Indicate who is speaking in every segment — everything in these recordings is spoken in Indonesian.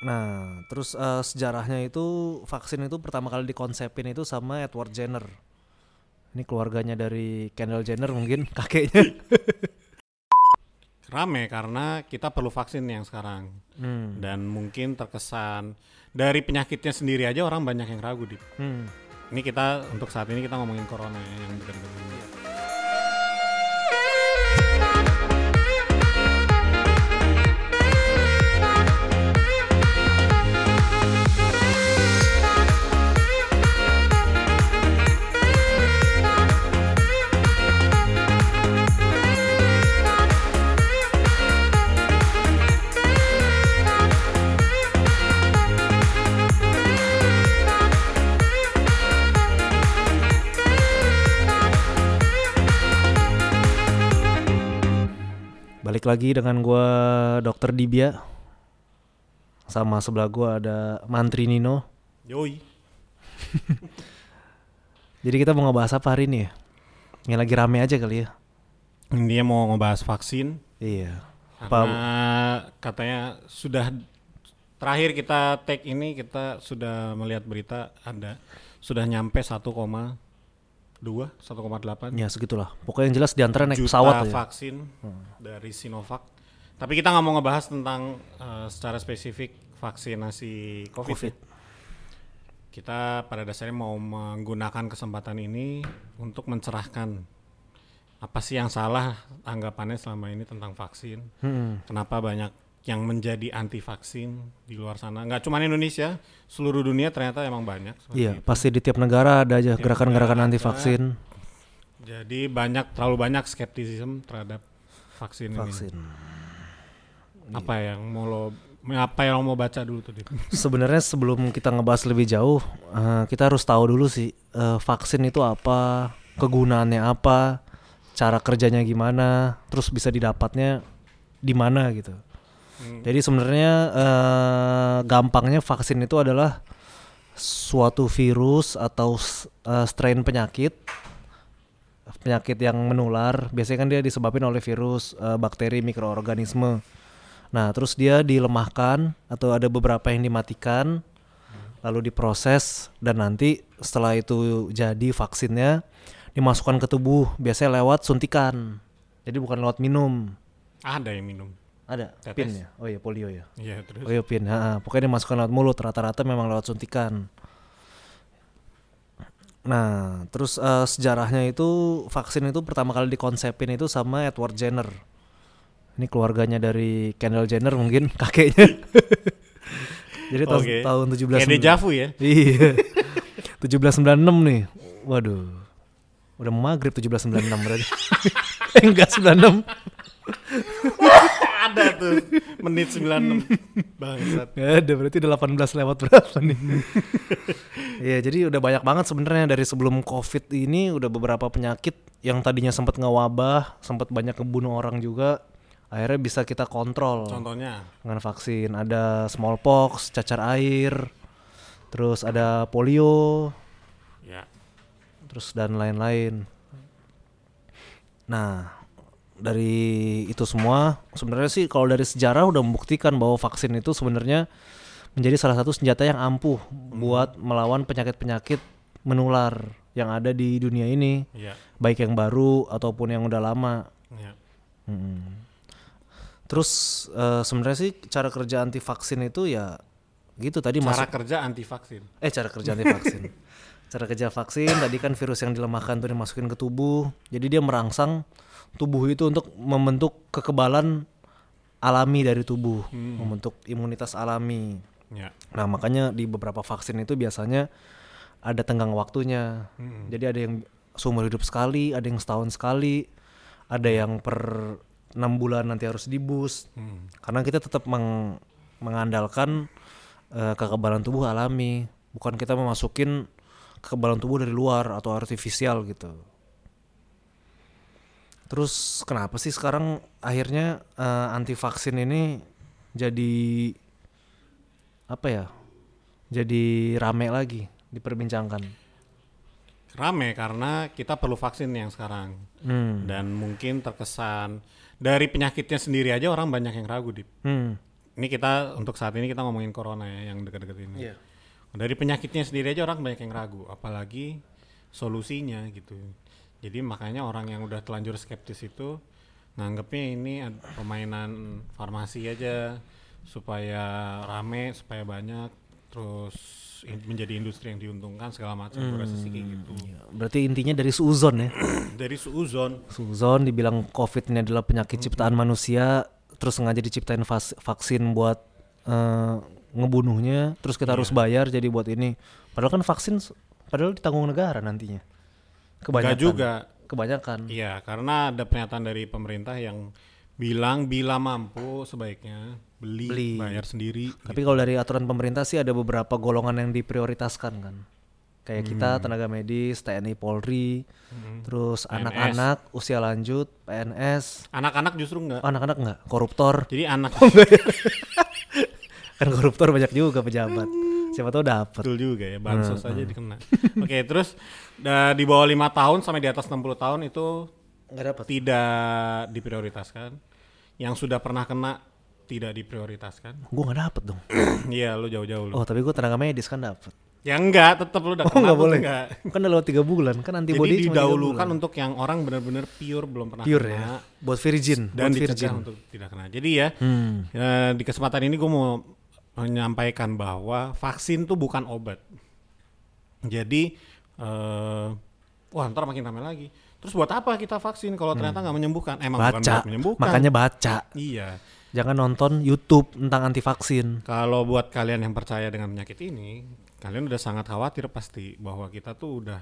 Speaker 1: Nah, terus eh, sejarahnya itu vaksin itu pertama kali dikonsepin itu sama Edward Jenner. Ini keluarganya dari Kendall Jenner mungkin kakeknya.
Speaker 2: Rame karena kita perlu vaksin yang sekarang
Speaker 1: Hmm.
Speaker 2: dan mungkin terkesan dari penyakitnya sendiri aja orang banyak yang ragu di.
Speaker 1: Hmm.
Speaker 2: Ini kita untuk saat ini kita ngomongin corona ya, yang benar-benar
Speaker 1: Balik lagi dengan gua Dokter Dibia. Sama sebelah gua ada Mantri Nino.
Speaker 2: Yoi.
Speaker 1: Jadi kita mau ngebahas apa hari ini ya? Yang lagi rame aja kali ya.
Speaker 2: Dia mau ngebahas vaksin
Speaker 1: Iya.
Speaker 2: karena katanya sudah terakhir kita take ini kita sudah melihat berita ada sudah nyampe 1,2 1,8
Speaker 1: Ya segitulah. Pokoknya yang jelas di antara naik
Speaker 2: juta
Speaker 1: pesawat aja.
Speaker 2: vaksin dari Sinovac. Tapi kita nggak mau ngebahas tentang eh, secara spesifik vaksinasi COVID.
Speaker 1: Covid.
Speaker 2: ya. Kita pada dasarnya mau menggunakan kesempatan ini untuk mencerahkan apa sih yang salah anggapannya selama ini tentang vaksin.
Speaker 1: Hmm.
Speaker 2: Kenapa banyak yang menjadi anti vaksin di luar sana? Nggak cuma Indonesia, seluruh dunia ternyata emang banyak.
Speaker 1: Iya,
Speaker 2: itu.
Speaker 1: pasti di tiap negara ada aja gerakan-gerakan anti vaksin.
Speaker 2: Jadi banyak terlalu banyak skeptisisme terhadap vaksin, ini.
Speaker 1: Vaksin.
Speaker 2: Apa yang mau lo apa yang lo mau baca dulu tuh?
Speaker 1: Sebenarnya sebelum kita ngebahas lebih jauh, eh, kita harus tahu dulu sih eh, vaksin itu apa, kegunaannya apa, cara kerjanya gimana, terus bisa didapatnya di mana gitu.
Speaker 2: Hmm.
Speaker 1: Jadi sebenarnya eh, gampangnya vaksin itu adalah suatu virus atau eh, strain penyakit penyakit yang menular. Biasanya kan dia disebabkan oleh virus, eh, bakteri, mikroorganisme. Nah, terus dia dilemahkan atau ada beberapa yang dimatikan lalu diproses dan nanti setelah itu jadi vaksinnya dimasukkan ke tubuh biasanya lewat suntikan. Jadi bukan lewat minum.
Speaker 2: Ada yang minum.
Speaker 1: Ada
Speaker 2: Tetes.
Speaker 1: pin ya? Oh iya polio ya.
Speaker 2: Iya terus.
Speaker 1: Oh iya pin, ha, pokoknya dimasukkan lewat mulut, rata-rata memang lewat suntikan. Nah, terus eh, sejarahnya itu vaksin itu pertama kali dikonsepin itu sama Edward Jenner. Ini keluarganya dari Kendall Jenner mungkin kakeknya. Jadi tahun
Speaker 2: Oke.
Speaker 1: tahun 17
Speaker 2: Kayak dejavu ya.
Speaker 1: Iya. 1796 nih. Waduh. Udah maghrib 1796 berarti. eh, enggak 96.
Speaker 2: Ada tuh menit 96 bangsat.
Speaker 1: Gak ada berarti udah 18 lewat berapa nih? Iya jadi udah banyak banget sebenarnya dari sebelum covid ini udah beberapa penyakit yang tadinya sempat ngewabah, sempat banyak ngebunuh orang juga, akhirnya bisa kita kontrol
Speaker 2: Contohnya
Speaker 1: dengan vaksin. Ada smallpox, cacar air, terus ada polio,
Speaker 2: ya
Speaker 1: terus dan lain-lain. Nah, dari itu semua sebenarnya sih kalau dari sejarah udah membuktikan bahwa vaksin itu sebenarnya menjadi salah satu senjata yang ampuh buat melawan penyakit-penyakit menular yang ada di dunia ini,
Speaker 2: ya
Speaker 1: baik yang baru ataupun yang udah lama.
Speaker 2: ya.
Speaker 1: Mm. Terus eh, sebenarnya sih cara kerja anti vaksin itu ya gitu tadi
Speaker 2: Cara
Speaker 1: masuk
Speaker 2: kerja anti vaksin.
Speaker 1: Eh cara kerja anti vaksin. cara kerja vaksin tadi kan virus yang dilemahkan tuh dimasukin ke tubuh. Jadi dia merangsang tubuh itu untuk membentuk kekebalan alami dari tubuh, membentuk imunitas alami.
Speaker 2: Ya.
Speaker 1: Nah, makanya di beberapa vaksin itu biasanya ada tenggang waktunya.
Speaker 2: Mm-mm.
Speaker 1: Jadi ada yang seumur hidup sekali, ada yang setahun sekali, ada yang per enam bulan nanti harus dibus.
Speaker 2: Hmm.
Speaker 1: Karena kita tetap meng- mengandalkan eh, kekebalan tubuh alami, bukan kita memasukin kekebalan tubuh dari luar atau artifisial gitu. Terus kenapa sih sekarang akhirnya eh, anti vaksin ini jadi apa ya? Jadi rame lagi diperbincangkan.
Speaker 2: Rame karena kita perlu vaksin yang sekarang
Speaker 1: Hmm.
Speaker 2: dan mungkin terkesan dari penyakitnya sendiri aja orang banyak yang ragu di.
Speaker 1: Hmm.
Speaker 2: ini kita untuk saat ini kita ngomongin corona ya yang dekat-dekat ini.
Speaker 1: Iya.
Speaker 2: Dari penyakitnya sendiri aja orang banyak yang ragu, apalagi solusinya gitu. Jadi makanya orang yang udah telanjur skeptis itu nganggepnya ini permainan farmasi aja supaya rame, supaya banyak, terus in- menjadi industri yang diuntungkan segala macam. Gua rasa sih kayak gitu.
Speaker 1: Iya, Berarti intinya dari suuzon ya.
Speaker 2: Dari suuzon,
Speaker 1: Suuzon dibilang COVID ini adalah penyakit ciptaan manusia, terus sengaja diciptain vaksin buat eh, ngebunuhnya, terus kita harus bayar jadi buat ini. Padahal kan vaksin padahal ditanggung negara nantinya. Kebanyakan.
Speaker 2: enggak juga.
Speaker 1: Kebanyakan.
Speaker 2: Iya, karena ada pernyataan dari pemerintah yang bilang bila mampu sebaiknya beli,
Speaker 1: Beli.
Speaker 2: bayar sendiri.
Speaker 1: Tapi kalau dari aturan pemerintah sih ada beberapa golongan yang diprioritaskan kan. Kayak kita
Speaker 2: Hmm.
Speaker 1: tenaga medis, TNI Polri, terus anak-anak usia lanjut, PNS,
Speaker 2: Anak-anak justru enggak.
Speaker 1: anak-anak enggak, koruptor.
Speaker 2: Jadi anak
Speaker 1: Kan koruptor banyak juga pejabat. Siapa tahu dapat.
Speaker 2: betul juga ya, bansos aja dikena. Oke, terus da- di bawah lima tahun sampai di atas 60 tahun itu
Speaker 1: Enggak dapat.
Speaker 2: tidak diprioritaskan. Yang sudah pernah kena tidak diprioritaskan.
Speaker 1: Gua nggak dapet dong.
Speaker 2: Iya, lu jauh-jauh lu.
Speaker 1: Oh tapi gua tenaga medis kan dapet.
Speaker 2: Ya enggak, tetap lu udah
Speaker 1: Oh
Speaker 2: kena
Speaker 1: nggak
Speaker 2: lu
Speaker 1: boleh.
Speaker 2: enggak.
Speaker 1: Kan udah lewat tiga bulan kan
Speaker 2: Jadi
Speaker 1: antibody tiga
Speaker 2: didahulukan untuk yang orang benar-benar pure belum pernah
Speaker 1: pure
Speaker 2: kena.
Speaker 1: ya. Buat virgin.
Speaker 2: dan
Speaker 1: buat virgin.
Speaker 2: untuk tidak kena. Jadi ya,
Speaker 1: Hmm.
Speaker 2: ya, di kesempatan ini gue mau menyampaikan bahwa vaksin tuh bukan obat. Jadi, eh, wah ntar makin ramai lagi. Terus buat apa kita vaksin kalau ternyata nggak menyembuhkan? Emang bukan
Speaker 1: Baca.
Speaker 2: buat menyembuhkan.
Speaker 1: Makanya baca.
Speaker 2: Iya.
Speaker 1: Jangan nonton YouTube tentang anti vaksin.
Speaker 2: Kalau buat kalian yang percaya dengan penyakit ini, kalian udah sangat khawatir pasti bahwa kita tuh udah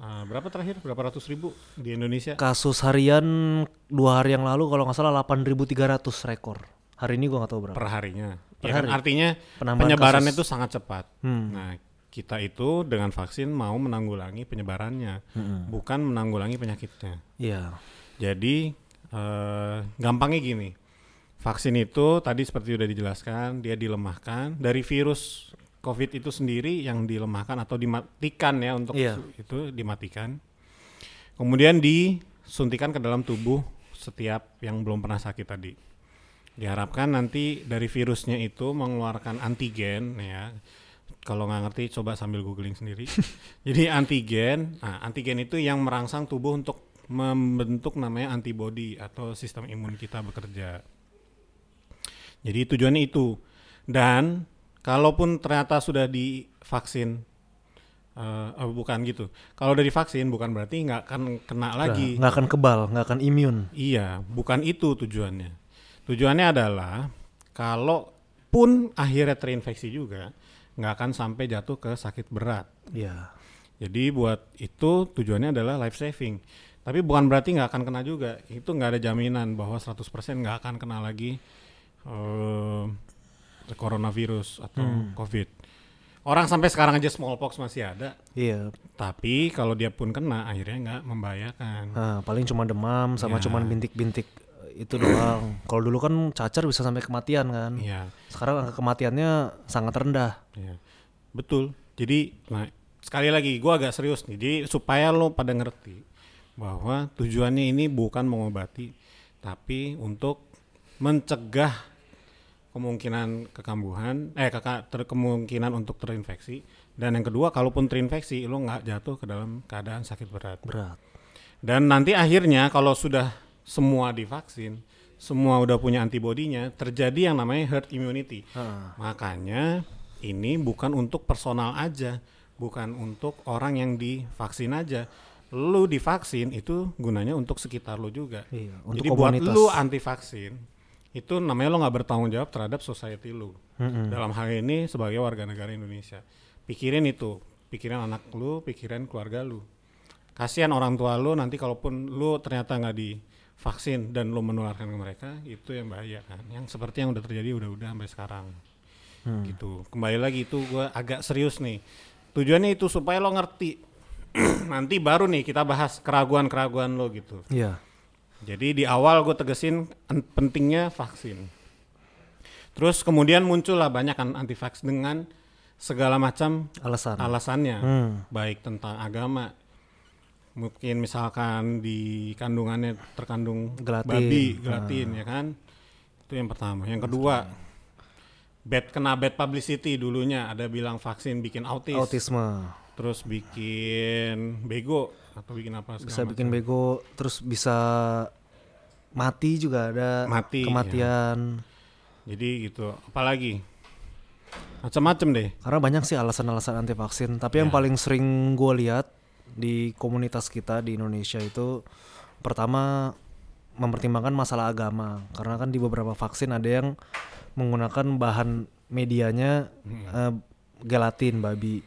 Speaker 2: nah, berapa terakhir? Berapa ratus ribu di Indonesia?
Speaker 1: Kasus harian dua hari yang lalu kalau nggak salah 8.300 rekor. Hari ini gua nggak tahu berapa.
Speaker 2: per harinya.
Speaker 1: Per
Speaker 2: Ya kan, artinya
Speaker 1: Penambahan
Speaker 2: penyebarannya
Speaker 1: kasus.
Speaker 2: itu sangat cepat.
Speaker 1: Hmm.
Speaker 2: Nah, kita itu dengan vaksin mau menanggulangi penyebarannya,
Speaker 1: Hmm.
Speaker 2: bukan menanggulangi penyakitnya.
Speaker 1: Iya.
Speaker 2: Jadi eh, gampangnya gini, vaksin itu tadi seperti udah dijelaskan, dia dilemahkan dari virus COVID itu sendiri yang dilemahkan atau dimatikan ya untuk
Speaker 1: Iya.
Speaker 2: itu dimatikan. Kemudian disuntikan ke dalam tubuh setiap yang belum pernah sakit tadi. Diharapkan nanti dari virusnya itu mengeluarkan antigen ya. Kalau nggak ngerti coba sambil googling sendiri. Jadi antigen, nah, antigen itu yang merangsang tubuh untuk membentuk namanya antibody atau sistem imun kita bekerja. Jadi tujuannya itu. Dan kalaupun ternyata sudah divaksin, eh oh, bukan gitu. Kalau udah divaksin bukan berarti nggak akan kena lagi.
Speaker 1: Nggak akan kebal, nggak akan imun.
Speaker 2: Iya, bukan itu tujuannya. Tujuannya adalah kalau pun akhirnya terinfeksi juga, nggak akan sampai jatuh ke sakit berat.
Speaker 1: Iya.
Speaker 2: Jadi buat itu tujuannya adalah life saving. Tapi bukan berarti nggak akan kena juga. Itu nggak ada jaminan bahwa 100% nggak akan kena lagi eh coronavirus atau COVID. Orang sampai sekarang aja smallpox masih ada.
Speaker 1: Iya.
Speaker 2: Tapi kalau dia pun kena, akhirnya nggak membahayakan.
Speaker 1: Nah, paling cuma demam sama
Speaker 2: Ya.
Speaker 1: cuman bintik-bintik itu doang. Kalau dulu kan cacar bisa sampai kematian kan.
Speaker 2: Iya.
Speaker 1: Sekarang angka kematiannya sangat rendah.
Speaker 2: Iya, betul. Jadi, nah sekali lagi, gua agak serius nih. Jadi supaya lo pada ngerti bahwa tujuannya ini bukan mengobati, tapi untuk mencegah kemungkinan kekambuhan, eh keka, ter- kemungkinan untuk terinfeksi. Dan yang kedua, kalaupun terinfeksi, lo nggak jatuh ke dalam keadaan sakit berat.
Speaker 1: Berat.
Speaker 2: Dan nanti akhirnya kalau sudah semua divaksin, semua udah punya antibodinya, terjadi yang namanya herd immunity.
Speaker 1: Ah.
Speaker 2: Makanya ini bukan untuk personal aja, bukan untuk orang yang divaksin aja. Lu divaksin itu gunanya untuk sekitar lu juga.
Speaker 1: Iya, untuk
Speaker 2: Jadi buat
Speaker 1: komunitas.
Speaker 2: lu anti vaksin itu namanya lo nggak bertanggung jawab terhadap society lu.
Speaker 1: Mm-mm.
Speaker 2: Dalam hal ini sebagai warga negara Indonesia. Pikirin itu, pikirin anak lu, pikirin keluarga lu. Kasihan orang tua lu nanti kalaupun lu ternyata nggak divaksin dan lu menularkan ke mereka, itu yang bahaya kan. Yang seperti yang udah terjadi udah-udah sampai sekarang.
Speaker 1: Hmm.
Speaker 2: Gitu. Kembali lagi itu gua agak serius nih. Tujuannya itu supaya lo ngerti. nanti baru nih kita bahas keraguan-keraguan lo gitu.
Speaker 1: Iya.
Speaker 2: Jadi di awal gue tegesin en- pentingnya vaksin. Terus kemudian muncullah banyak kan anti vaksin dengan segala macam
Speaker 1: Alasan.
Speaker 2: alasannya,
Speaker 1: Hmm.
Speaker 2: baik tentang agama, mungkin misalkan di kandungannya terkandung
Speaker 1: Gelatin.
Speaker 2: babi, gelatin ya kan, itu yang pertama. Yang kedua bad kena bad publicity dulunya ada bilang vaksin bikin autis,
Speaker 1: autisme
Speaker 2: terus bikin bego atau bikin apa
Speaker 1: bisa
Speaker 2: macam.
Speaker 1: bikin bego terus bisa mati juga ada
Speaker 2: Mati,
Speaker 1: kematian
Speaker 2: Jadi gitu, apalagi macam-macam deh.
Speaker 1: karena banyak sih alasan-alasan anti vaksin tapi yang
Speaker 2: Ya.
Speaker 1: paling sering gue lihat di komunitas kita di Indonesia itu pertama mempertimbangkan masalah agama. Karena kan di beberapa vaksin ada yang menggunakan bahan medianya eh, gelatin babi.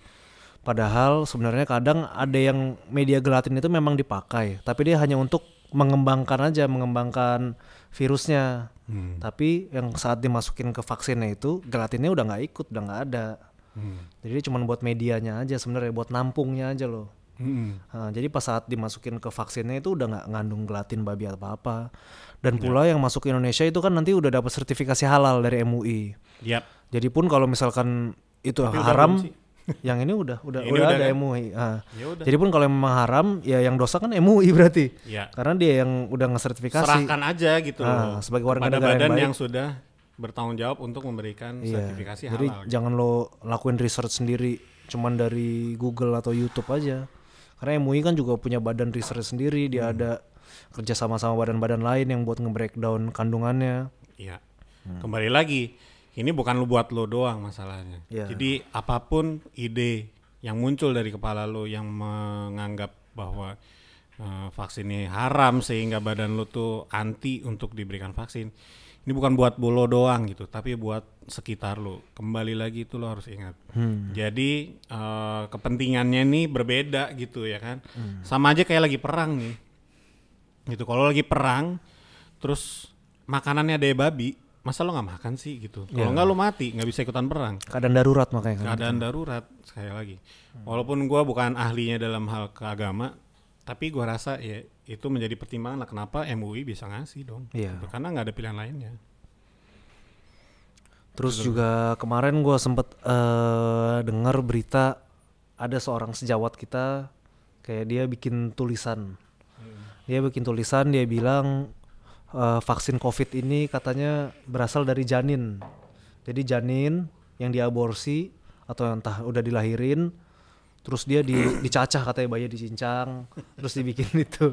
Speaker 1: Padahal sebenarnya kadang ada yang media gelatin itu memang dipakai tapi dia hanya untuk mengembangkan aja mengembangkan virusnya.
Speaker 2: Hmm.
Speaker 1: tapi yang saat dimasukin ke vaksinnya itu gelatinnya udah nggak ikut udah nggak ada.
Speaker 2: Hmm.
Speaker 1: jadi cuma buat medianya aja sebenarnya buat nampungnya aja loh
Speaker 2: Hmm.
Speaker 1: Nah, jadi pas saat dimasukin ke vaksinnya itu udah nggak ngandung gelatin babi atau apa dan
Speaker 2: Ya.
Speaker 1: pula yang masuk ke Indonesia itu kan nanti udah dapat sertifikasi halal dari MUI
Speaker 2: Yap.
Speaker 1: jadi pun kalau misalkan itu
Speaker 2: Tapi
Speaker 1: haram yang ini udah udah
Speaker 2: Ini
Speaker 1: udah,
Speaker 2: udah
Speaker 1: ada
Speaker 2: kan?
Speaker 1: MUI Ah.
Speaker 2: Ya udah.
Speaker 1: jadi pun kalau memang haram ya yang dosa kan MUI berarti
Speaker 2: Ya.
Speaker 1: karena dia yang udah ngesertifikasi
Speaker 2: Serahkan aja gitu
Speaker 1: Ah,
Speaker 2: loh.
Speaker 1: sebagai warga
Speaker 2: pada
Speaker 1: negara yang
Speaker 2: badan
Speaker 1: baik.
Speaker 2: yang sudah bertanggung jawab untuk memberikan
Speaker 1: Iya.
Speaker 2: sertifikasi
Speaker 1: Jadi
Speaker 2: halal. gitu.
Speaker 1: jangan lo lakuin research sendiri cuman dari Google atau YouTube aja. Karena MUI kan juga punya badan research sendiri, dia
Speaker 2: Hmm.
Speaker 1: ada kerja sama sama badan-badan lain yang buat nge-breakdown kandungannya.
Speaker 2: Iya.
Speaker 1: Hmm.
Speaker 2: Kembali lagi, ini bukan lu buat lo doang masalahnya.
Speaker 1: Iya.
Speaker 2: Jadi apa pun ide yang muncul dari kepala lo yang menganggap bahwa eh, vaksin ini haram sehingga badan lo tuh anti untuk diberikan vaksin. Ini bukan buat bolo doang gitu, tapi buat sekitar lo. Kembali lagi itu lo harus ingat.
Speaker 1: Hmm.
Speaker 2: Jadi eh, kepentingannya nih berbeda gitu ya kan.
Speaker 1: Hmm.
Speaker 2: Sama aja kayak lagi perang nih. Gitu. Kalau lagi perang terus makanannya ada babi, masa lo nggak makan sih gitu. Kalau
Speaker 1: Iya.
Speaker 2: nggak lo mati, nggak bisa ikutan perang.
Speaker 1: Keadaan darurat makanya kan.
Speaker 2: Keadaan darurat sekali lagi. Walaupun gua bukan ahlinya dalam hal keagama, tapi gua rasa ya itu menjadi pertimbangan lah kenapa MUI bisa ngasih dong.
Speaker 1: Iya.
Speaker 2: Gitu. Karena nggak ada pilihan lainnya.
Speaker 1: Terus juga kemarin gua sempet eh dengar berita ada seorang sejawat kita kayak dia bikin tulisan. Dia bikin tulisan dia bilang eh, vaksin COVID ini katanya berasal dari janin. Jadi janin yang diaborsi atau yang entah udah dilahirin terus dia di, dicacah katanya bayi dicincang terus dibikin itu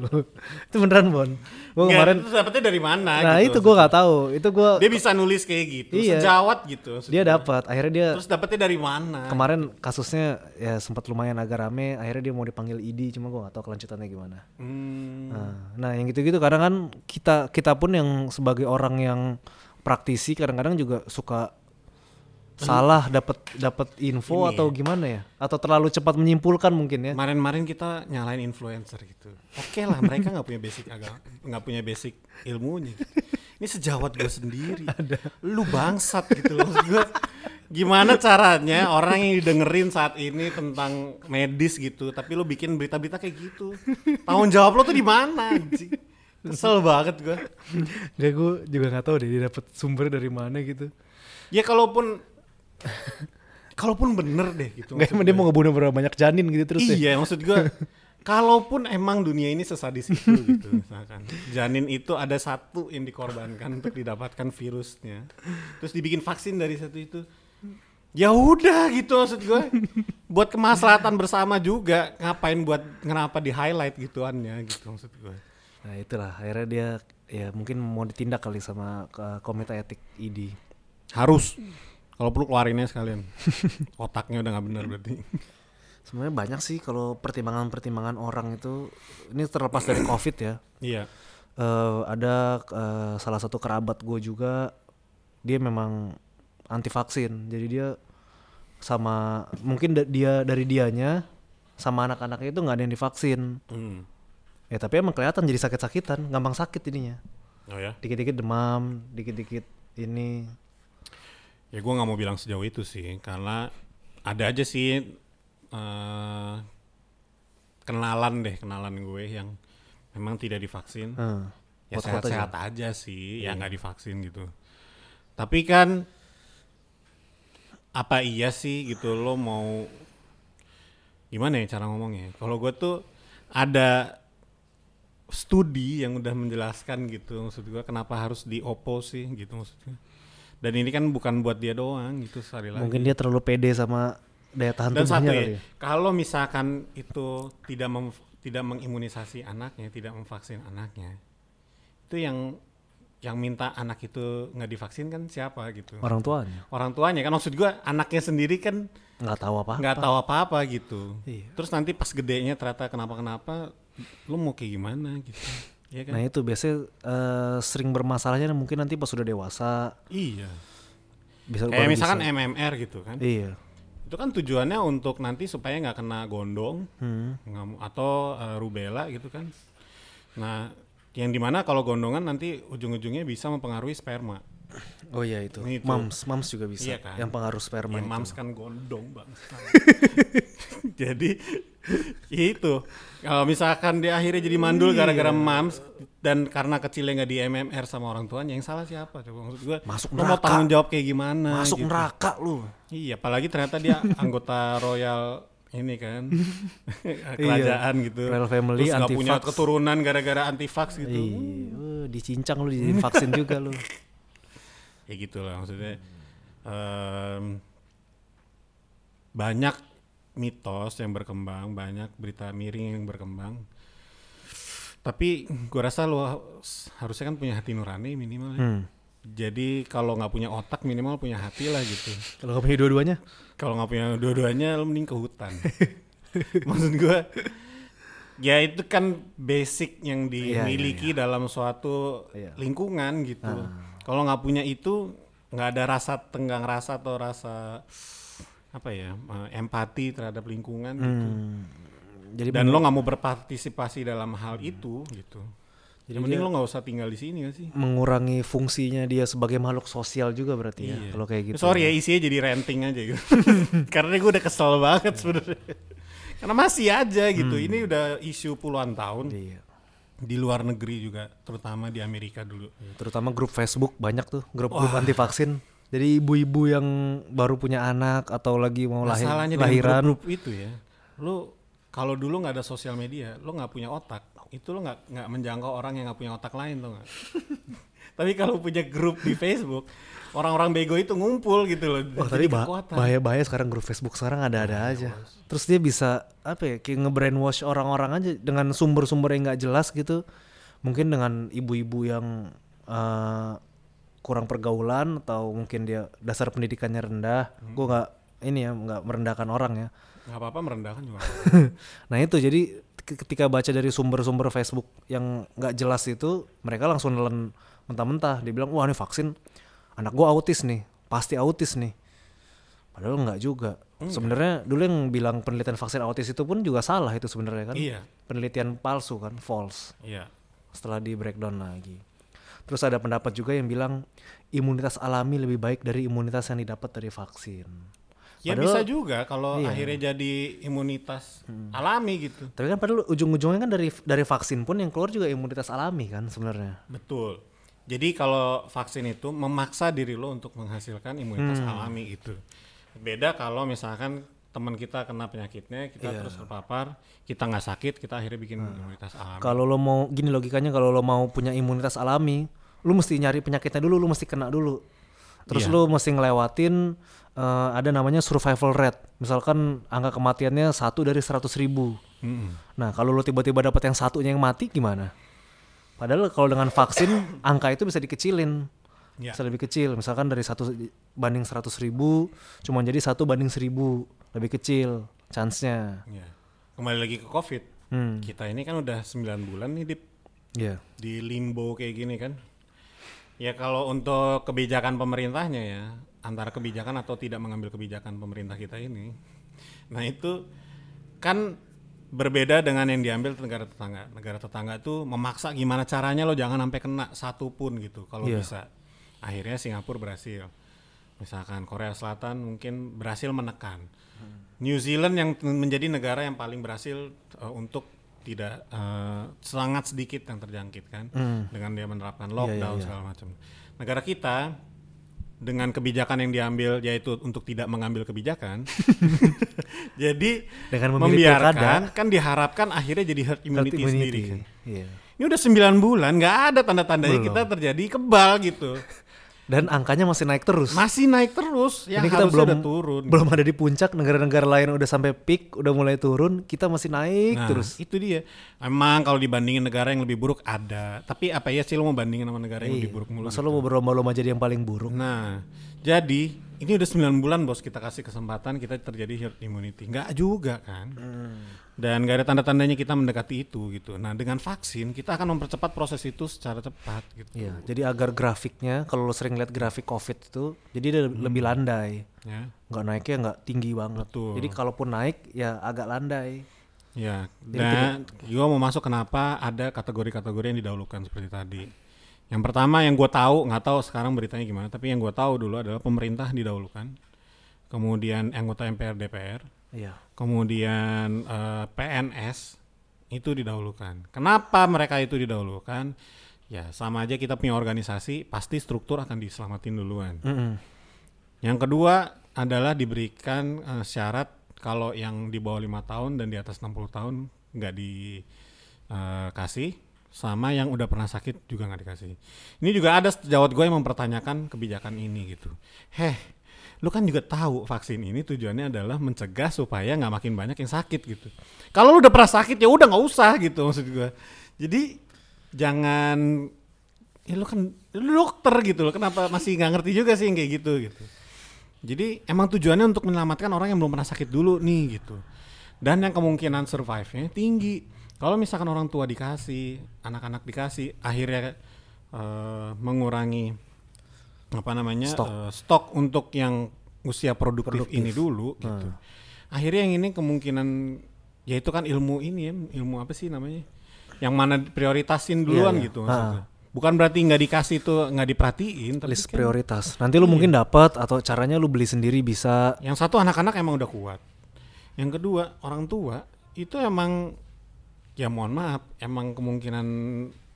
Speaker 1: itu beneran bon
Speaker 2: Nggak,
Speaker 1: kemarin
Speaker 2: itu dapetnya dari mana
Speaker 1: nah
Speaker 2: gitu.
Speaker 1: itu gua nggak tahu itu gua
Speaker 2: Dia bisa nulis kayak gitu,
Speaker 1: Iya.
Speaker 2: sejawat gitu.
Speaker 1: dia
Speaker 2: maksudnya.
Speaker 1: dapat akhirnya dia
Speaker 2: Terus dapetnya dari mana?
Speaker 1: kemarin kasusnya ya sempat lumayan agak rame akhirnya dia mau dipanggil ID cuma gua nggak tahu kelanjutannya gimana
Speaker 2: Hmm,
Speaker 1: nah, nah yang gitu-gitu kadang kan kita kita pun yang sebagai orang yang praktisi kadang-kadang juga suka salah dapat dapat info
Speaker 2: Ini
Speaker 1: atau gimana ya atau terlalu cepat menyimpulkan mungkin ya
Speaker 2: Kemarin-kemarin kita nyalain influencer gitu. Oke lah, mereka nggak punya basic agak nggak punya basic ilmunya. Gitu. Ini sejawat gue sendiri. Lu bangsat gitu loh. Gua, gimana caranya orang yang didengerin saat ini tentang medis gitu, tapi lu bikin berita-berita kayak gitu. Tanggung jawab lo tuh di mana? Kesel banget gue.
Speaker 1: Gak gue juga nggak tahu deh dia dapat sumber dari mana gitu
Speaker 2: Ya kalaupun kalaupun bener deh gitu.
Speaker 1: nggak
Speaker 2: maksud
Speaker 1: emang dia
Speaker 2: gue.
Speaker 1: mau ngebunuh berapa banyak janin gitu terus ya
Speaker 2: iya, maksud gua kalaupun emang dunia ini sesadis itu gitu misalkan. Janin itu ada satu yang dikorbankan untuk didapatkan virusnya. Terus dibikin vaksin dari satu itu. Ya udah gitu maksud gue. Buat kemaslahatan bersama juga. Ngapain buat kenapa di highlight gituannya gitu maksud gue.
Speaker 1: nah itulah akhirnya dia ya mungkin mau ditindak kali sama ke komite etik ID
Speaker 2: Harus. Kalau perlu keluarinnya sekalian. Otaknya udah nggak benar berarti.
Speaker 1: sebenarnya banyak sih kalau pertimbangan-pertimbangan orang itu ini terlepas dari covid ya
Speaker 2: Iya.
Speaker 1: Eh, ada eh, salah satu kerabat gue juga dia memang anti vaksin jadi dia sama mungkin da- dia dari dianya sama anak-anaknya itu nggak ada yang divaksin
Speaker 2: Hmm.
Speaker 1: ya tapi emang kelihatan jadi sakit-sakitan gampang sakit ininya
Speaker 2: Oh ya.
Speaker 1: dikit-dikit demam dikit-dikit ini
Speaker 2: Ya gue nggak mau bilang sejauh itu sih, karena ada aja sih eh, kenalan deh, kenalan gue yang memang tidak divaksin.
Speaker 1: Eh,
Speaker 2: ya sehat-sehat aja. sih, ya nggak divaksin gitu. Tapi kan apa iya sih gitu lo mau gimana ya cara ngomongnya? Kalau gue tuh ada studi yang udah menjelaskan gitu maksud gue kenapa harus diopo sih gitu maksudnya Dan ini kan bukan buat dia doang gitu sekali lagi.
Speaker 1: Mungkin dia terlalu pede sama daya tahan
Speaker 2: Dan satu
Speaker 1: tubuhnya
Speaker 2: ya,
Speaker 1: kali ya.
Speaker 2: kalau misalkan itu tidak mem, tidak mengimunisasi anaknya, tidak memvaksin anaknya, itu yang yang minta anak itu nggak divaksin kan siapa gitu?
Speaker 1: Orang tuanya
Speaker 2: Orang tuanya kan maksud gua anaknya sendiri kan
Speaker 1: nggak tahu apa.
Speaker 2: nggak tahu apa-apa gitu.
Speaker 1: Iya.
Speaker 2: Terus nanti pas gedenya ternyata kenapa-kenapa, lu mau kayak gimana gitu? Iya kan?
Speaker 1: Nah itu biasanya eh, sering bermasalahnya mungkin nanti pas sudah dewasa
Speaker 2: iya.
Speaker 1: bisa
Speaker 2: Kayak misalkan
Speaker 1: bisa.
Speaker 2: MMR gitu kan?
Speaker 1: Iya.
Speaker 2: Itu kan tujuannya untuk nanti supaya nggak kena gondong,
Speaker 1: Hmm.
Speaker 2: atau eh, rubella gitu kan. Nah, yang di mana kalau gondongan nanti ujung-ujungnya bisa mempengaruhi sperma.
Speaker 1: Oh iya itu.
Speaker 2: Itu.
Speaker 1: Mams, mams juga bisa.
Speaker 2: Iya kan?
Speaker 1: Yang pengaruh
Speaker 2: Ya,
Speaker 1: sperma itu.
Speaker 2: mams kan gondong bang. jadi itu kalau misalkan dia akhirnya jadi mandul
Speaker 1: Iya.
Speaker 2: gara-gara mams dan karena kecilnya nggak di MMR sama orang tuanya yang salah siapa coba maksud gue
Speaker 1: Masuk
Speaker 2: lo mau
Speaker 1: neraka.
Speaker 2: tanggung jawab kayak gimana
Speaker 1: Masuk
Speaker 2: gitu.
Speaker 1: neraka lu.
Speaker 2: Iya, apalagi ternyata dia anggota royal ini kan kerajaan gitu.
Speaker 1: Iya. Royal family,
Speaker 2: Terus nggak punya keturunan gara-gara anti vax gitu.
Speaker 1: Iya, eh, dicincang lu jadi vaksin juga lu.
Speaker 2: Ya gitu lah maksudnya. Em, banyak mitos yang berkembang, banyak berita miring yang berkembang. Tapi gua rasa lo harusnya kan punya hati nurani minimal ya.
Speaker 1: Hmm.
Speaker 2: Jadi kalau nggak punya otak minimal punya hati lah gitu.
Speaker 1: Kalau nggak punya dua-duanya,
Speaker 2: kalau nggak punya dua-duanya lo mending ke hutan maksud gue ya itu kan basic yang
Speaker 1: Iya, iya,
Speaker 2: dimiliki dalam suatu
Speaker 1: Iya.
Speaker 2: lingkungan gitu kalau nggak punya itu nggak ada rasa tenggang rasa atau rasa apa ya eh, empati terhadap lingkungan gitu
Speaker 1: Hmm. jadi
Speaker 2: dan lo nggak mau berpartisipasi dalam hal itu gitu
Speaker 1: Jadi
Speaker 2: mending lo nggak usah tinggal di sini gak sih
Speaker 1: mengurangi fungsinya dia sebagai makhluk sosial juga berarti ya.
Speaker 2: Iya.
Speaker 1: Kalau kayak gitu.
Speaker 2: Sorry ya isinya jadi ranting aja gitu. Karena gue udah kesel banget sebenarnya. Karena masih aja gitu. Ini udah isu puluhan tahun
Speaker 1: Iya.
Speaker 2: di luar negeri juga, terutama di Amerika dulu.
Speaker 1: Terutama grup Facebook banyak tuh grup-grup anti vaksin. Jadi ibu-ibu yang baru punya anak atau lagi mau lahir, lahiran,
Speaker 2: grup itu ya, lo kalau dulu nggak ada sosial media, lo nggak punya otak, itu lo nggak nggak menjangkau orang yang nggak punya otak lain tuh nggak. Tapi kalau punya grup di Facebook, orang-orang bego itu ngumpul gitu loh.
Speaker 1: Wah tapi bah- bahaya-bahaya sekarang grup Facebook sekarang ada-ada aja. Terus dia bisa apa ya kayak nge-brainwash orang-orang aja dengan sumber-sumber yang nggak jelas gitu. Mungkin dengan ibu-ibu yang eh, kurang pergaulan atau mungkin dia dasar pendidikannya rendah. Gua nggak ini ya nggak merendahkan orang ya.
Speaker 2: nggak apa-apa merendahkan juga.
Speaker 1: nah itu jadi ke- ketika baca dari sumber-sumber Facebook yang nggak jelas itu mereka langsung nelen mentah-mentah. Dia bilang wah ini vaksin anak gua autis nih, pasti autis nih. Padahal nggak juga. Sebenarnya dulu yang bilang penelitian vaksin autis itu pun juga salah itu sebenarnya kan.
Speaker 2: Iya.
Speaker 1: Penelitian palsu kan, false.
Speaker 2: Iya.
Speaker 1: Setelah di breakdown lagi. Terus ada pendapat juga yang bilang imunitas alami lebih baik dari imunitas yang didapat dari vaksin.
Speaker 2: Ya
Speaker 1: Padahal-
Speaker 2: bisa juga kalau
Speaker 1: Iya.
Speaker 2: akhirnya jadi imunitas alami gitu.
Speaker 1: Tapi kan padahal ujung-ujungnya kan dari dari vaksin pun yang keluar juga imunitas alami kan sebenarnya.
Speaker 2: Betul. Jadi kalau vaksin itu memaksa diri lo untuk menghasilkan imunitas
Speaker 1: Hmm.
Speaker 2: alami itu. Beda kalau misalkan teman kita kena penyakitnya, kita
Speaker 1: Iya.
Speaker 2: terus terpapar, kita nggak sakit, kita akhirnya bikin
Speaker 1: Hmm.
Speaker 2: imunitas alami.
Speaker 1: Kalau lo mau gini logikanya kalau lo mau punya imunitas alami, lu mesti nyari penyakitnya dulu, lu mesti kena dulu. Terus
Speaker 2: Iya.
Speaker 1: lu mesti ngelewatin eh, ada namanya survival rate. Misalkan angka kematiannya satu dari 100 ribu.
Speaker 2: Mm-mm.
Speaker 1: Nah kalau lo tiba-tiba dapat yang satunya yang mati gimana? Padahal kalau dengan vaksin angka itu bisa dikecilin.
Speaker 2: Ya.
Speaker 1: Bisa lebih kecil. Misalkan dari satu banding 100 ribu, cuma jadi satu banding seribu. Lebih kecil chance-nya.
Speaker 2: Ya. Kembali lagi ke COVID.
Speaker 1: Hmm,
Speaker 2: Kita ini kan udah 9 bulan nih di,
Speaker 1: iya.
Speaker 2: di limbo kayak gini kan. Ya kalau untuk kebijakan pemerintahnya ya, antara kebijakan atau tidak mengambil kebijakan pemerintah kita ini. Nah itu kan berbeda dengan yang diambil negara tetangga. Negara tetangga itu memaksa gimana caranya lo jangan sampai kena satu pun gitu kalau
Speaker 1: Iya.
Speaker 2: bisa. Akhirnya Singapura berhasil. Misalkan Korea Selatan mungkin berhasil menekan. New Zealand yang menjadi negara yang paling berhasil uh, untuk tidak uh, sangat sedikit yang terjangkit kan
Speaker 1: Hmm.
Speaker 2: dengan dia menerapkan
Speaker 1: Iya,
Speaker 2: lockdown
Speaker 1: iya, iya.
Speaker 2: segala macam. Negara kita dengan kebijakan yang diambil yaitu untuk tidak mengambil kebijakan. jadi
Speaker 1: Dengan
Speaker 2: membiarkan kan diharapkan akhirnya jadi herd
Speaker 1: Herd
Speaker 2: immunity, sendiri kan.
Speaker 1: Iya.
Speaker 2: Ini udah 9 bulan nggak ada tanda-tandanya kita terjadi kebal gitu.
Speaker 1: Dan angkanya masih naik terus.
Speaker 2: Masih naik terus, yang
Speaker 1: Ini kita
Speaker 2: harusnya
Speaker 1: belum
Speaker 2: udah turun.
Speaker 1: belum ada di puncak, negara-negara lain udah sampai peak, udah mulai turun, kita masih naik
Speaker 2: Nah,
Speaker 1: terus.
Speaker 2: itu dia. Emang kalau dibandingin negara yang lebih buruk ada, tapi apa ya sih lo mau bandingin sama negara yang lebih buruk mulu?
Speaker 1: Masa
Speaker 2: gitu?
Speaker 1: lu mau berlomba-lomba jadi yang paling buruk?
Speaker 2: Nah, jadi ini udah 9 bulan bos kita kasih kesempatan kita terjadi herd immunity. Nggak juga kan? Dan nggak ada tanda-tandanya kita mendekati itu gitu. Nah, dengan vaksin kita akan mempercepat proses itu secara cepat gitu.
Speaker 1: Iya, jadi agar grafiknya kalau lu sering lihat grafik Covid itu, jadi dia lebih landai.
Speaker 2: Ya.
Speaker 1: Nggak naiknya nggak tinggi banget.
Speaker 2: Betul.
Speaker 1: Jadi kalaupun naik ya agak landai.
Speaker 2: Ya, dan gue mau masuk kenapa ada kategori-kategori yang didahulukan seperti tadi. Yang pertama yang gue tahu, nggak tahu sekarang beritanya gimana, tapi yang gue tahu dulu adalah pemerintah didahulukan, kemudian anggota MPR DPR,
Speaker 1: Iya.
Speaker 2: Kemudian eh, PNS itu didahulukan. Kenapa mereka itu didahulukan? Ya sama aja kita punya organisasi, pasti struktur akan diselamatin duluan.
Speaker 1: Mm-mm.
Speaker 2: Yang kedua adalah diberikan eh, syarat kalau yang di bawah lima tahun dan di atas 60 tahun nggak dikasih, sama yang udah pernah sakit juga nggak dikasih. Ini juga ada sejawat gue yang mempertanyakan kebijakan ini gitu. Heh, lu kan juga tahu vaksin ini tujuannya adalah mencegah supaya nggak makin banyak yang sakit gitu. Kalau lu udah pernah sakit ya udah nggak usah gitu maksud gue. Jadi jangan ya lu kan lu dokter gitu loh kenapa masih nggak ngerti juga sih yang kayak gitu gitu jadi emang tujuannya untuk menyelamatkan orang yang belum pernah sakit dulu nih gitu dan yang kemungkinan survive-nya tinggi kalau misalkan orang tua dikasih anak-anak dikasih akhirnya eh, mengurangi apa namanya
Speaker 1: Stok.
Speaker 2: eh, stok untuk yang usia produktif, ini dulu gitu akhirnya yang ini kemungkinan ya itu kan ilmu ini ya ilmu apa sih namanya yang mana prioritasin duluan
Speaker 1: iya.
Speaker 2: gitu maksudnya. Bukan berarti nggak dikasih tuh nggak diperhatiin, tapi
Speaker 1: List
Speaker 2: kan
Speaker 1: prioritas. Nanti lu mungkin dapat atau caranya lu beli sendiri bisa.
Speaker 2: yang satu anak-anak emang udah kuat. Yang kedua orang tua itu emang ya mohon maaf emang kemungkinan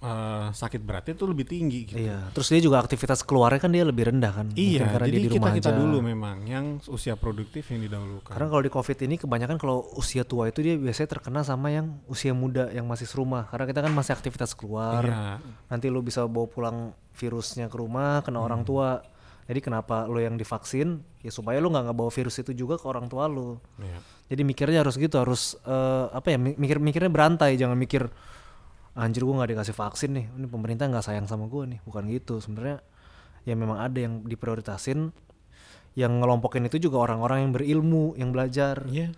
Speaker 2: eh, sakit beratnya tuh lebih tinggi gitu.
Speaker 1: Iya. Terus dia juga aktivitas keluarnya kan dia lebih rendah kan. Mungkin
Speaker 2: Iya,
Speaker 1: karena
Speaker 2: jadi
Speaker 1: dia di
Speaker 2: kita
Speaker 1: rumah
Speaker 2: kita
Speaker 1: aja.
Speaker 2: dulu memang yang usia produktif yang didahulukan.
Speaker 1: Karena kalau di COVID ini kebanyakan kalau usia tua itu dia biasanya terkena sama yang usia muda yang masih serumah. Karena kita kan masih aktivitas keluar.
Speaker 2: Iya.
Speaker 1: Nanti lu bisa bawa pulang virusnya ke rumah kena orang tua. Jadi kenapa lu yang divaksin? Ya supaya lu nggak ngebawa virus itu juga ke orang tua lu.
Speaker 2: Iya.
Speaker 1: Jadi mikirnya harus gitu, harus eh, apa ya? mi- Mikir mikirnya berantai, jangan mikir anjir gua nggak dikasih vaksin nih. Ini pemerintah nggak sayang sama gua nih. Bukan gitu. Sebenarnya ya memang ada yang diprioritasin. Yang ngelompokin itu juga orang-orang yang berilmu, yang belajar.
Speaker 2: Iya.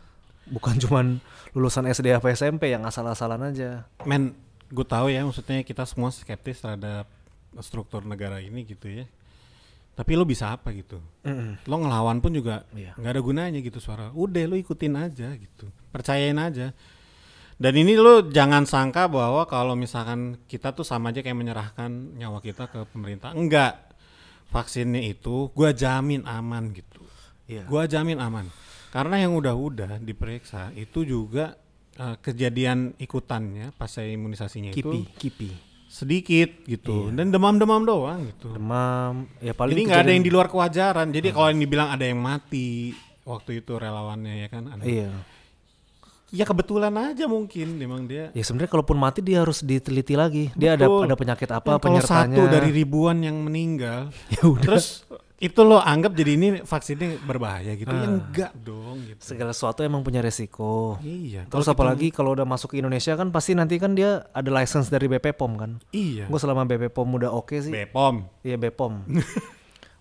Speaker 1: Bukan cuman lulusan SD apa SMP yang asal-asalan aja.
Speaker 2: Men, gue tahu ya maksudnya kita semua skeptis terhadap struktur negara ini gitu ya. Tapi lo bisa apa gitu? Lo ngelawan pun juga
Speaker 1: Iya.
Speaker 2: nggak ada gunanya gitu suara. Udah lo ikutin aja gitu. Percayain aja. Dan ini lo jangan sangka bahwa kalau misalkan kita tuh sama aja kayak menyerahkan nyawa kita ke pemerintah. Enggak. Vaksinnya itu gua jamin aman gitu.
Speaker 1: Iya.
Speaker 2: Gua jamin aman. Karena yang udah-udah diperiksa itu juga eh, kejadian ikutannya pas saya imunisasinya
Speaker 1: Kipi,
Speaker 2: itu
Speaker 1: kipi.
Speaker 2: sedikit gitu dan demam-demam doang gitu.
Speaker 1: Demam, ya paling
Speaker 2: Jadi nggak ada yang di luar kewajaran. Jadi kalau yang dibilang ada yang mati waktu itu relawannya ya kan ada.
Speaker 1: Iya.
Speaker 2: Ya kebetulan aja mungkin memang dia.
Speaker 1: Ya sebenarnya kalaupun mati dia harus diteliti lagi. Dia ada
Speaker 2: Betul.
Speaker 1: ada penyakit apa
Speaker 2: Dan kalau
Speaker 1: penyertanya.
Speaker 2: satu dari ribuan yang meninggal,
Speaker 1: ya udah.
Speaker 2: terus itu lo anggap jadi ini vaksinnya berbahaya gitu?
Speaker 1: Ah.
Speaker 2: Ya enggak dong gitu.
Speaker 1: segala sesuatu emang punya resiko.
Speaker 2: Iya.
Speaker 1: Terus
Speaker 2: kalau kita-
Speaker 1: apalagi kalau udah masuk ke Indonesia kan pasti nanti kan dia ada license dari BP POM kan.
Speaker 2: Iya.
Speaker 1: Gue selama BP POM udah oke sih.
Speaker 2: Bepom.
Speaker 1: Iya BPOM.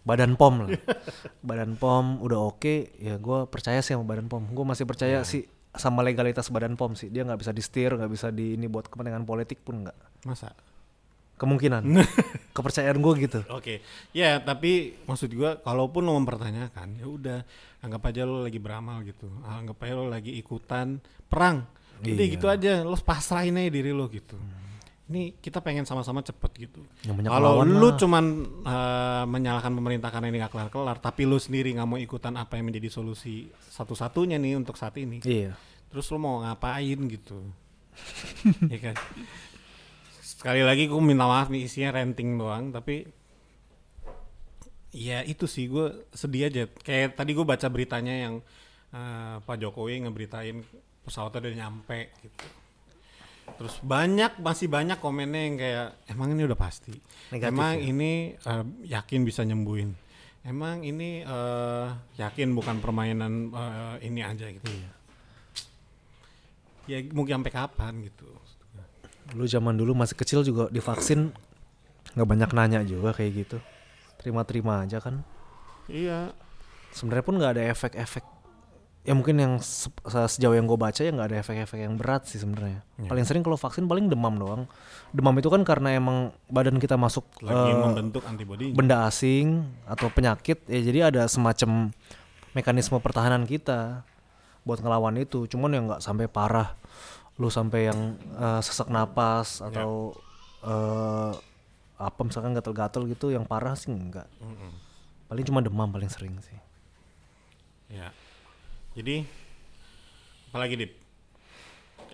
Speaker 1: Badan POM lah. Badan POM udah oke, ya gue percaya sih sama Badan POM. Gue masih percaya sih sama legalitas Badan POM sih. Dia nggak bisa di steer, nggak bisa di ini buat kepentingan politik pun nggak.
Speaker 2: Masa?
Speaker 1: Kemungkinan. Kepercayaan gue gitu.
Speaker 2: Oke, ya tapi maksud gua kalaupun lo mempertanyakan, ya udah anggap aja lo lagi beramal gitu, anggap aja lo lagi ikutan perang, jadi
Speaker 1: Iya.
Speaker 2: gitu aja, lo pasrahin aja diri lo gitu. Ini kita pengen sama-sama cepet gitu. Kalau lu
Speaker 1: lah.
Speaker 2: cuman eh, menyalahkan pemerintah karena ini gak kelar-kelar, tapi lu sendiri nggak mau ikutan apa yang menjadi solusi satu-satunya nih untuk saat ini,
Speaker 1: Iya.
Speaker 2: terus lo mau ngapain gitu? ya kan? Sekali lagi gue minta maaf nih isinya renting doang, tapi ya itu sih gue sedih aja. Kayak tadi gue baca beritanya yang eh, Pak Jokowi ngeberitain pesawatnya udah nyampe gitu. Terus banyak masih banyak komennya yang kayak emang ini udah pasti.
Speaker 1: Negatif
Speaker 2: emang
Speaker 1: ya?
Speaker 2: ini eh, yakin bisa nyembuhin. Emang ini eh, yakin bukan permainan eh, ini aja gitu. Ya mau sampai kapan gitu.
Speaker 1: Lu zaman dulu masih kecil juga divaksin nggak banyak nanya juga kayak gitu. Terima-terima aja kan.
Speaker 2: Iya.
Speaker 1: Sebenarnya pun nggak ada efek-efek. Ya mungkin yang se- se- sejauh yang gue baca ya nggak ada efek-efek yang berat sih sebenarnya.
Speaker 2: Ya.
Speaker 1: Paling sering kalau vaksin paling demam doang. Demam itu kan karena emang badan kita masuk
Speaker 2: Lagi membentuk antibodi.
Speaker 1: benda asing atau penyakit ya jadi ada semacam mekanisme pertahanan kita buat ngelawan itu cuman yang nggak sampai parah lu sampai yang eh, sesak napas atau eh, apa misalkan gatel-gatel gitu yang parah sih enggak
Speaker 2: Mm-mm.
Speaker 1: paling cuma demam paling sering sih
Speaker 2: Ya. Jadi apalagi Dip?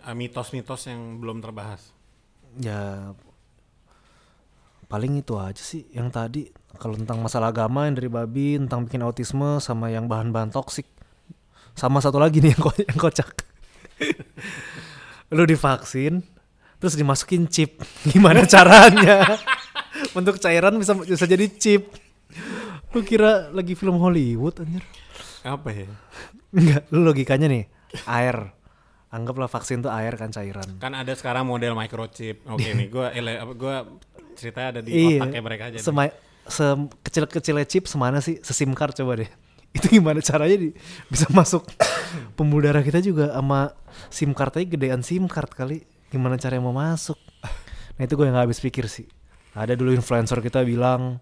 Speaker 2: Ah, Mitos-mitos yang belum terbahas.
Speaker 1: ya paling itu aja sih yang tadi. Kalau tentang masalah agama yang dari babi tentang bikin autisme sama yang bahan-bahan toksik. Sama satu lagi nih yang, ko- yang kocak. Lu divaksin terus dimasukin chip. Gimana caranya? Bentuk cairan bisa bisa jadi chip. Lu kira lagi film Hollywood anjir
Speaker 2: Apa ya?
Speaker 1: enggak lu logikanya nih air anggaplah vaksin tuh air kan cairan
Speaker 2: Kan ada sekarang model microchip. Oke nih, gua ele, apa, gua ceritanya ada di
Speaker 1: iya
Speaker 2: otaknya mereka aja. nih.
Speaker 1: sema- sekecil-kecilnya chip semana sih sesim card coba deh itu gimana caranya di, bisa masuk pembuluh darah kita juga sama sim cardnya gedean sim card kali gimana caranya mau masuk nah itu gue yang gak habis pikir sih ada dulu influencer kita bilang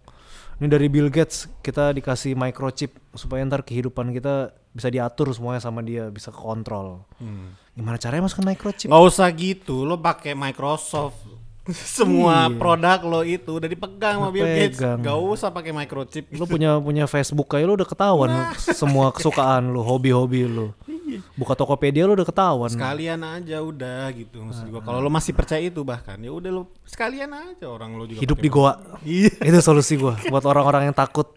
Speaker 1: ini dari Bill Gates kita dikasih microchip supaya ntar kehidupan kita bisa diatur semuanya sama dia bisa kontrol
Speaker 2: Hmm.
Speaker 1: gimana caranya masukin microchip
Speaker 2: Nggak usah gitu, lo pakai Microsoft. Semua
Speaker 1: Iya.
Speaker 2: produk lo itu udah dipegang sama Bill Gates. Gak usah pakai microchip.
Speaker 1: lu punya punya Facebook kayak lu udah ketahuan
Speaker 2: Nah.
Speaker 1: semua kesukaan lu hobi-hobi lu
Speaker 2: Iya.
Speaker 1: buka Tokopedia lu udah ketahuan
Speaker 2: Sekalian aja udah gitu maksud gua. Kalau lo masih percaya itu bahkan ya udah lo sekalian aja orang lo juga
Speaker 1: hidup di goa
Speaker 2: Iya.
Speaker 1: itu solusi gua buat orang-orang yang takut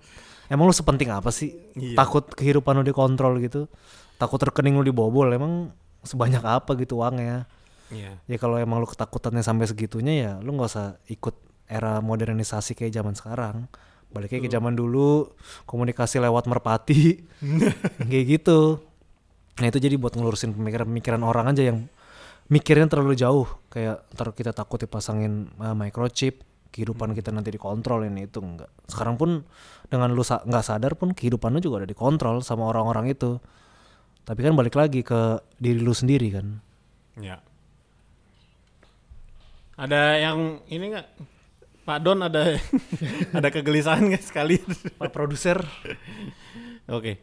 Speaker 1: emang lu sepenting apa sih
Speaker 2: Iya.
Speaker 1: takut kehidupan lu dikontrol gitu takut rekening lu dibobol emang sebanyak apa gitu uangnya
Speaker 2: Iya.
Speaker 1: ya kalau emang lu ketakutannya sampai segitunya ya lu nggak usah ikut era modernisasi kayak zaman sekarang. Baliknya ke zaman dulu komunikasi lewat merpati. Kayak gitu. Nah itu jadi buat ngelurusin pemikiran-pemikiran orang aja yang mikirnya terlalu jauh. Kayak ntar kita takut dipasangin uh, microchip kehidupan kita nanti dikontrol ini itu enggak sekarang pun dengan lu sa- nggak sadar pun kehidupan lu juga udah dikontrol sama orang-orang itu. Tapi kan balik lagi ke diri lu sendiri kan?
Speaker 2: Ya. Ada yang ini nggak? Pak Don ada ada kegelisahan nggak sekali?
Speaker 1: Pak produser
Speaker 2: Oke.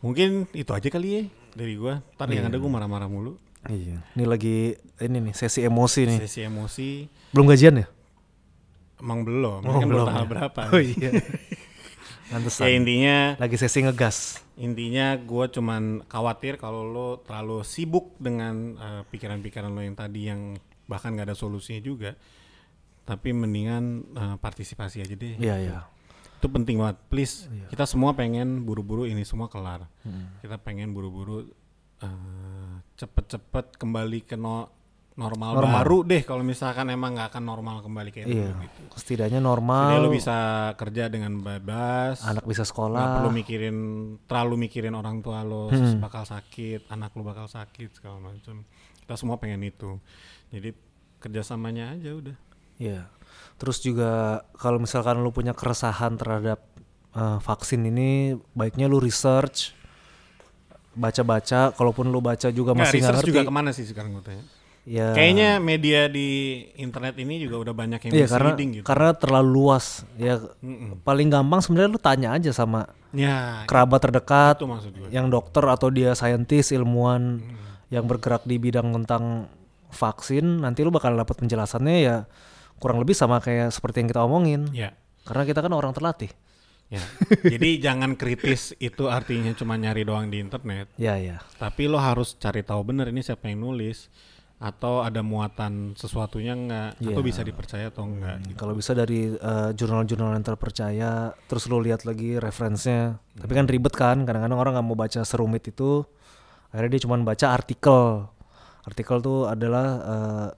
Speaker 2: Mungkin itu aja kali ya dari gua. Ntar yang
Speaker 1: Iya.
Speaker 2: ada gua marah-marah mulu.
Speaker 1: Iya, ini lagi ini nih sesi emosi nih.
Speaker 2: Sesi emosi
Speaker 1: Belum gajian ya?
Speaker 2: emang belum.
Speaker 1: Oh,
Speaker 2: kan
Speaker 1: belum
Speaker 2: tanggal
Speaker 1: ya.
Speaker 2: berapa?
Speaker 1: Oh iya. Pantesan.
Speaker 2: ya intinya
Speaker 1: Lagi sesi ngegas.
Speaker 2: intinya gua cuman khawatir kalau lo terlalu sibuk dengan eh, pikiran-pikiran lo yang tadi yang bahkan gak ada solusinya juga. Tapi mendingan eh, partisipasi aja deh.
Speaker 1: Iya, iya.
Speaker 2: itu penting banget please
Speaker 1: Iya.
Speaker 2: kita semua pengen buru-buru ini semua kelar
Speaker 1: Mm.
Speaker 2: kita pengen buru-buru eh, cepet-cepet kembali ke no- normal,
Speaker 1: Normal.
Speaker 2: baru deh kalau misalkan emang nggak akan normal kembali kayak
Speaker 1: Iya.
Speaker 2: gitu
Speaker 1: Setidaknya normal.
Speaker 2: lo bisa kerja dengan bebas
Speaker 1: anak bisa
Speaker 2: nggak
Speaker 1: sekolah.
Speaker 2: perlu mikirin terlalu mikirin orang tua lo
Speaker 1: Hmm.
Speaker 2: bakal sakit anak lo bakal sakit segala macam kita semua pengen itu jadi kerjasamanya aja udah
Speaker 1: Iya. Terus juga kalau misalkan lu punya keresahan terhadap eh, vaksin ini, baiknya lu research, baca-baca. Kalaupun lu baca juga
Speaker 2: Nggak,
Speaker 1: masih nggak
Speaker 2: research
Speaker 1: ngerti.
Speaker 2: juga ke mana sih sekarang gue tanya
Speaker 1: ya,
Speaker 2: Kayaknya media di internet ini juga udah banyak yang
Speaker 1: Iya karena
Speaker 2: misleading gitu.
Speaker 1: karena terlalu luas. Ya
Speaker 2: Mm-mm.
Speaker 1: paling gampang sebenarnya lu tanya aja sama
Speaker 2: Ya,
Speaker 1: kerabat terdekat, yang dokter atau dia saintis ilmuwan
Speaker 2: Hmm.
Speaker 1: yang bergerak di bidang tentang vaksin nanti lu bakal dapat penjelasannya ya kurang lebih sama kayak seperti yang kita omongin.
Speaker 2: Ya,
Speaker 1: karena kita kan orang terlatih.
Speaker 2: Ya. Jadi jangan kritis itu artinya cuma nyari doang di internet,
Speaker 1: ya ya.
Speaker 2: Tapi lo harus cari tahu bener ini siapa yang nulis atau ada muatan sesuatunya enggak atau
Speaker 1: Iya.
Speaker 2: bisa dipercaya atau enggak gitu.
Speaker 1: kalau bisa dari eh, jurnal-jurnal yang terpercaya terus lu lihat lagi referensinya. Tapi kan ribet kan kadang-kadang orang nggak mau baca serumit itu akhirnya dia cuma baca artikel artikel tuh adalah eh,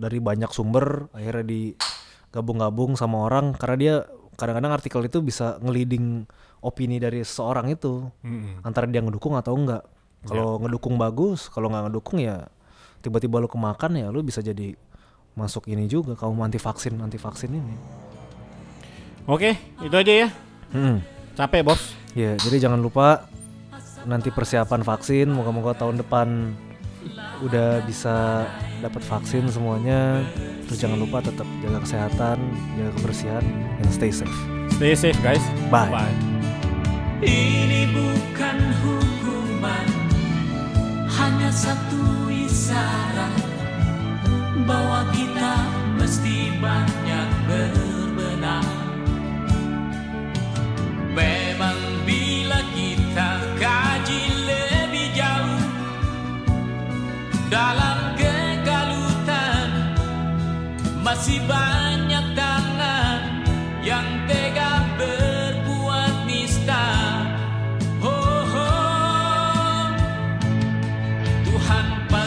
Speaker 1: dari banyak sumber akhirnya digabung-gabung sama orang karena dia kadang-kadang artikel itu bisa ngeliding opini dari seseorang itu
Speaker 2: Mm-mm.
Speaker 1: antara dia ngedukung atau enggak. Kalau ngedukung bagus, kalau nggak ngedukung ya tiba-tiba lu kemakan ya lu bisa jadi masuk ini juga kaum anti vaksin anti vaksin ini.
Speaker 2: Oke, itu aja ya.
Speaker 1: Hmm.
Speaker 2: Capek bos.
Speaker 1: Ya, jadi jangan lupa nanti persiapan vaksin. Moga-moga tahun depan udah bisa dapat vaksin semuanya. Terus jangan lupa tetap jaga kesehatan, jaga kebersihan, and stay safe.
Speaker 2: Stay safe guys.
Speaker 1: Bye.
Speaker 2: Bye.
Speaker 3: Ini bukan hukuman Hanya satu isyarat Bahwa kita mesti banyak berbenah Memang Dalam kegalutan Masih banyak